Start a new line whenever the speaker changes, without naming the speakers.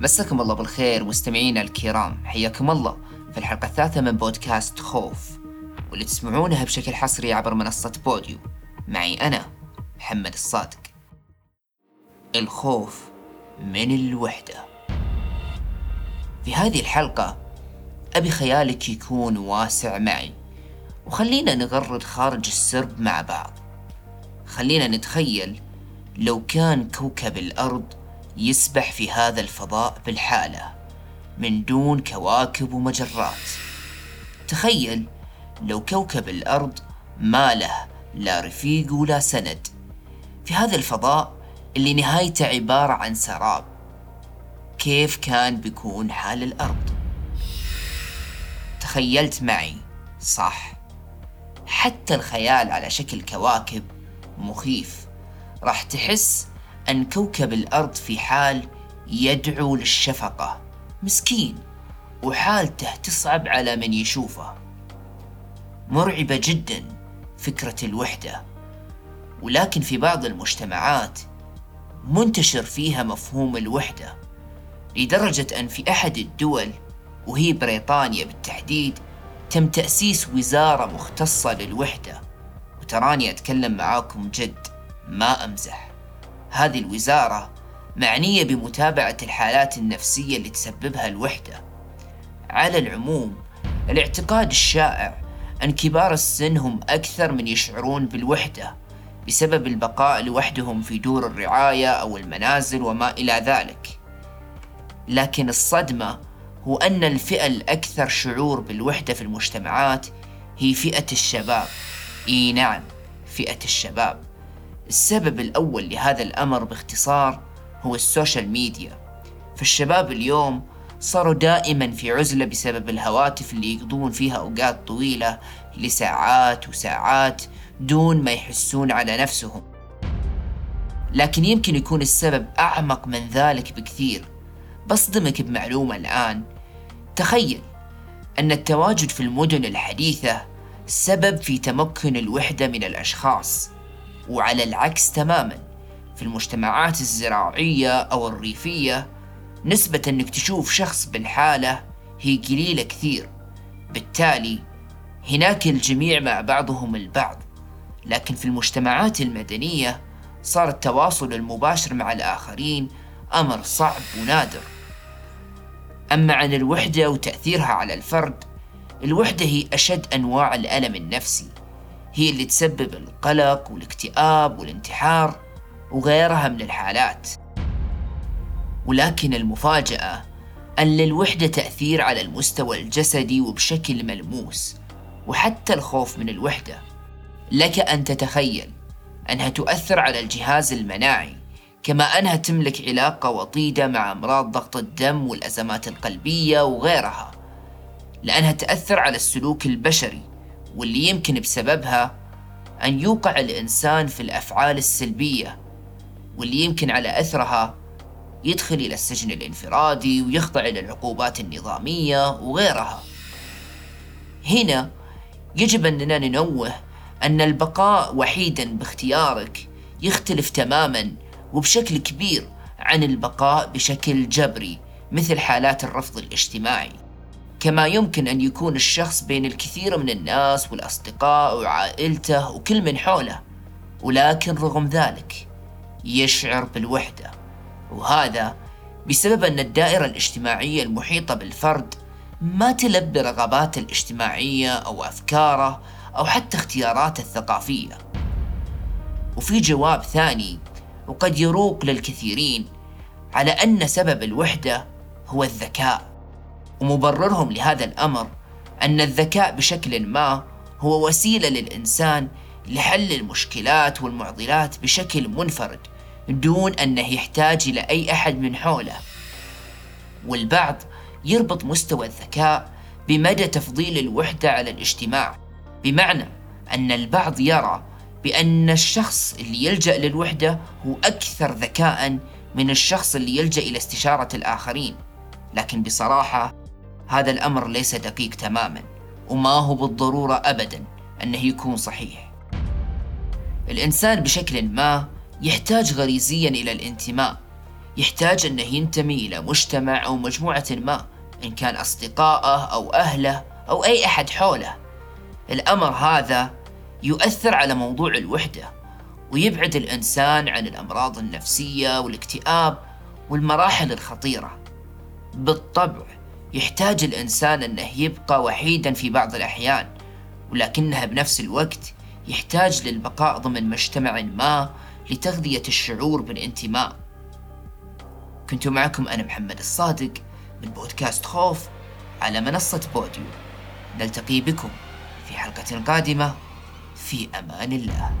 مساكم الله بالخير مستمعينا الكرام. حياكم الله في الحلقة الثالثة من بودكاست خوف واللي تسمعونها بشكل حصري عبر منصة بوديو. معي أنا محمد الصادق. الخوف من الوحدة. في هذه الحلقة أبي خيالك يكون واسع معي وخلينا نغرد خارج السرب مع بعض. خلينا نتخيل لو كان كوكب الأرض يسبح في هذا الفضاء بالحالة من دون كواكب ومجرات. تخيل لو كوكب الأرض ما له لا رفيق ولا سند. في هذا الفضاء اللي نهايته عبارة عن سراب. كيف كان بيكون حال الأرض؟ تخيلت معي صح. حتى الخيال على شكل كواكب مخيف. راح تحس أن كوكب الأرض في حال يدعو للشفقة. مسكين. وحالته تصعب على من يشوفه. مرعبة جدا فكرة الوحدة. ولكن في بعض المجتمعات منتشر فيها مفهوم الوحدة لدرجة أن في أحد الدول وهي بريطانيا بالتحديد تم تأسيس وزارة مختصة للوحدة. وتراني أتكلم معاكم جد ما أمزح. هذه الوزارة معنية بمتابعة الحالات النفسية اللي تسببها الوحدة. على العموم الاعتقاد الشائع أن كبار السن هم أكثر من يشعرون بالوحدة بسبب البقاء لوحدهم في دور الرعاية أو المنازل وما إلى ذلك. لكن الصدمة هو أن الفئة الأكثر شعور بالوحدة في المجتمعات هي فئة الشباب. إي نعم فئة الشباب. السبب الأول لهذا الأمر باختصار هو ال social media. فالشباب اليوم صاروا دائما في عزلة بسبب الهواتف اللي يقضون فيها أوقات طويلة لساعات وساعات دون ما يحسون على نفسهم. لكن يمكن يكون السبب أعمق من ذلك بكثير. بصدمك بمعلومة الآن. تخيل أن التواجد في المدن الحديثة سبب في تمكن الوحدة من الأشخاص. وعلى العكس تماما. في المجتمعات الزراعية أو الريفية نسبة أنك تشوف شخص بالحالة هي قليلة كثير. بالتالي هناك الجميع مع بعضهم البعض. لكن في المجتمعات المدنية صار التواصل المباشر مع الآخرين أمر صعب ونادر. أما عن الوحدة وتأثيرها على الفرد الوحدة هي أشد أنواع الألم النفسي. هي اللي تسبب القلق والاكتئاب والانتحار وغيرها من الحالات. ولكن المفاجأة أن للوحدة تأثير على المستوى الجسدي وبشكل ملموس وحتى الخوف من الوحدة. لك أن تتخيل أنها تؤثر على الجهاز المناعي كما أنها تملك علاقة وطيدة مع أمراض ضغط الدم والأزمات القلبية وغيرها لأنها تأثر على السلوك البشري. واللي يمكن بسببها أن يوقع الإنسان في الأفعال السلبية واللي يمكن على أثرها يدخل إلى السجن الانفرادي ويخضع إلى العقوبات النظامية وغيرها. هنا يجب أننا ننوه أن البقاء وحيدا باختيارك يختلف تماما وبشكل كبير عن البقاء بشكل جبري مثل حالات الرفض الاجتماعي. كما يمكن أن يكون الشخص بين الكثير من الناس والأصدقاء وعائلته وكل من حوله ولكن رغم ذلك يشعر بالوحدة. وهذا بسبب أن الدائرة الاجتماعية المحيطة بالفرد ما تلبي رغباته الاجتماعية أو أفكاره أو حتى اختياراته الثقافية. وفي جواب ثاني وقد يروق للكثيرين على أن سبب الوحدة هو الذكاء. ومبررهم لهذا الأمر أن الذكاء بشكل ما هو وسيلة للإنسان لحل المشكلات والمعضلات بشكل منفرد دون أنه يحتاج إلى أي أحد من حوله. والبعض يربط مستوى الذكاء بمدى تفضيل الوحدة على الاجتماع بمعنى أن البعض يرى بأن الشخص اللي يلجأ للوحدة هو أكثر ذكاء من الشخص اللي يلجأ إلى استشارة الآخرين. لكن بصراحة هذا الأمر ليس دقيق تماما وما هو بالضرورة أبدا أنه يكون صحيح. الإنسان بشكل ما يحتاج غريزيا إلى الانتماء يحتاج أنه ينتمي إلى مجتمع أو مجموعة ما إن كان أصدقائه أو أهله أو أي أحد حوله. الأمر هذا يؤثر على موضوع الوحدة ويبعد الإنسان عن الأمراض النفسية والاكتئاب والمراحل الخطيرة. بالطبع يحتاج الإنسان أنه يبقى وحيدا في بعض الأحيان ولكنها بنفس الوقت يحتاج للبقاء ضمن مجتمع ما لتغذية الشعور بالانتماء. كنت معكم أنا محمد الصادق من بودكاست خوف على منصة بوديو. نلتقي بكم في حلقة قادمة. في أمان الله.